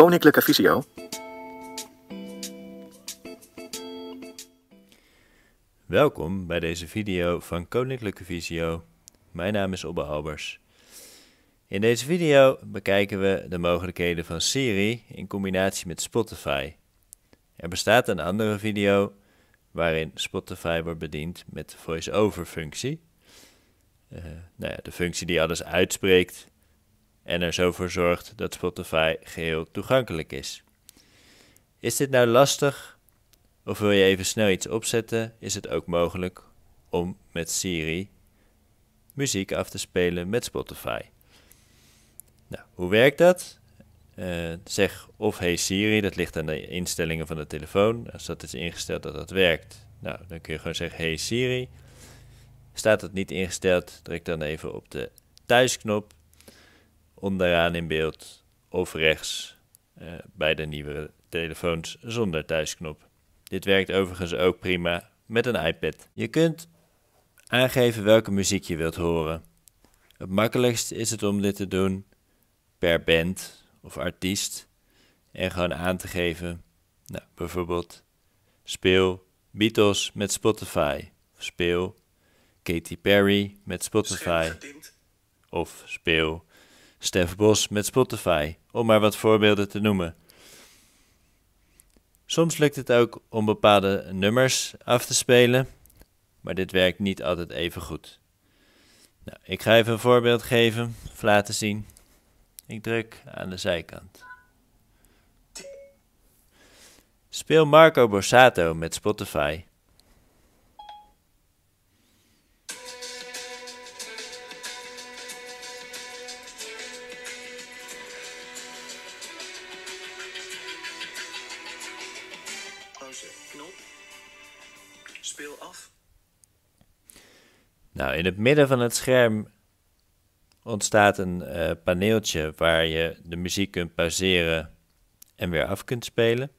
Koninklijke Visio. Welkom bij deze video van Koninklijke Visio. Mijn naam is Obbe Albers. In deze video bekijken we de mogelijkheden van Siri in combinatie met Spotify. Er bestaat een andere video waarin Spotify wordt bediend met de voice-over functie. Uh, nou ja, de functie die alles uitspreekt en er zo voor zorgt dat Spotify geheel toegankelijk is. Is dit nou lastig? Of wil je even snel iets opzetten, is het ook mogelijk om met Siri muziek af te spelen met Spotify. Nou, hoe werkt dat? Uh, zeg of hey Siri, dat ligt aan de instellingen van de telefoon. Als dat is ingesteld dat dat werkt, nou, dan kun je gewoon zeggen hey Siri. Staat dat niet ingesteld, druk dan even op de thuisknop onderaan in beeld of rechts uh, bij de nieuwere telefoons zonder thuisknop. Dit werkt overigens ook prima met een iPad. Je kunt aangeven welke muziek je wilt horen. Het makkelijkst is het om dit te doen per band of artiest en gewoon aan te geven, nou, bijvoorbeeld speel Beatles met Spotify of speel Katy Perry met Spotify of speel Stef Bos met Spotify, om maar wat voorbeelden te noemen. Soms lukt het ook om bepaalde nummers af te spelen, maar dit werkt niet altijd even goed. Nou, ik ga even een voorbeeld geven of laten zien. Ik druk aan de zijkant. Speel Marco Borsato met Spotify. Speel af. Nou, in het midden van het scherm ontstaat een uh, paneeltje waar je de muziek kunt pauzeren en weer af kunt spelen.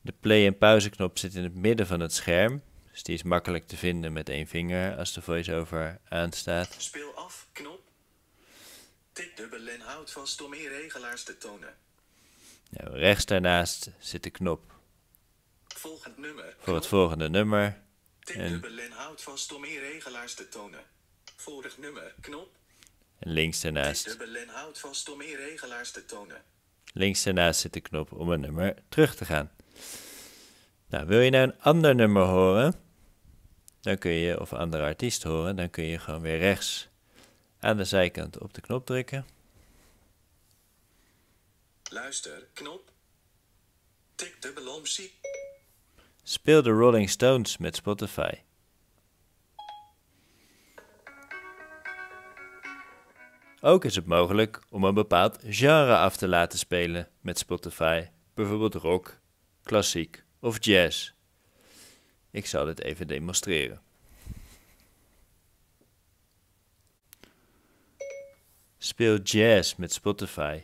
De play- en pauzeknop zit in het midden van het scherm, dus die is makkelijk te vinden met één vinger als de voice-over aanstaat. Speel af, knop. Tik dubbel en houd vast om meer regelaars te tonen. Nou, rechts daarnaast zit de knop Volgend nummer. voor het volgende nummer. Tik En, dubbel en houd vast om meer regelaars te tonen. Vorig nummer, knop. en links daarnaast, dubbel en houd vast om meer regelaars te tonen. links daarnaast zit de knop om een nummer terug te gaan. Nou, wil je nou een ander nummer horen, dan kun je, of een andere artiest horen, dan kun je gewoon weer rechts aan de zijkant op de knop drukken. Luister, knop. Tik dubbel om zie. Speel de Rolling Stones met Spotify. Ook is het mogelijk om een bepaald genre af te laten spelen met Spotify, bijvoorbeeld rock, klassiek of jazz. Ik zal dit even demonstreren. Speel jazz met Spotify.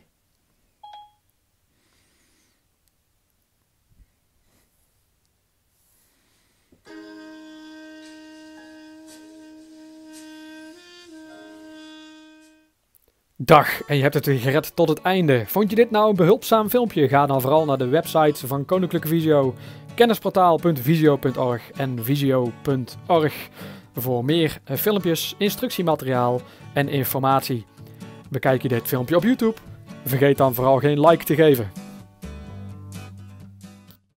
Dag, en je hebt het weer gered tot het einde. Vond je dit nou een behulpzaam filmpje? Ga dan vooral naar de websites van Koninklijke Visio, kennisportaal.visio.org en visio.org voor meer eh, filmpjes, instructiemateriaal en informatie. Bekijk je dit filmpje op YouTube? Vergeet dan vooral geen like te geven.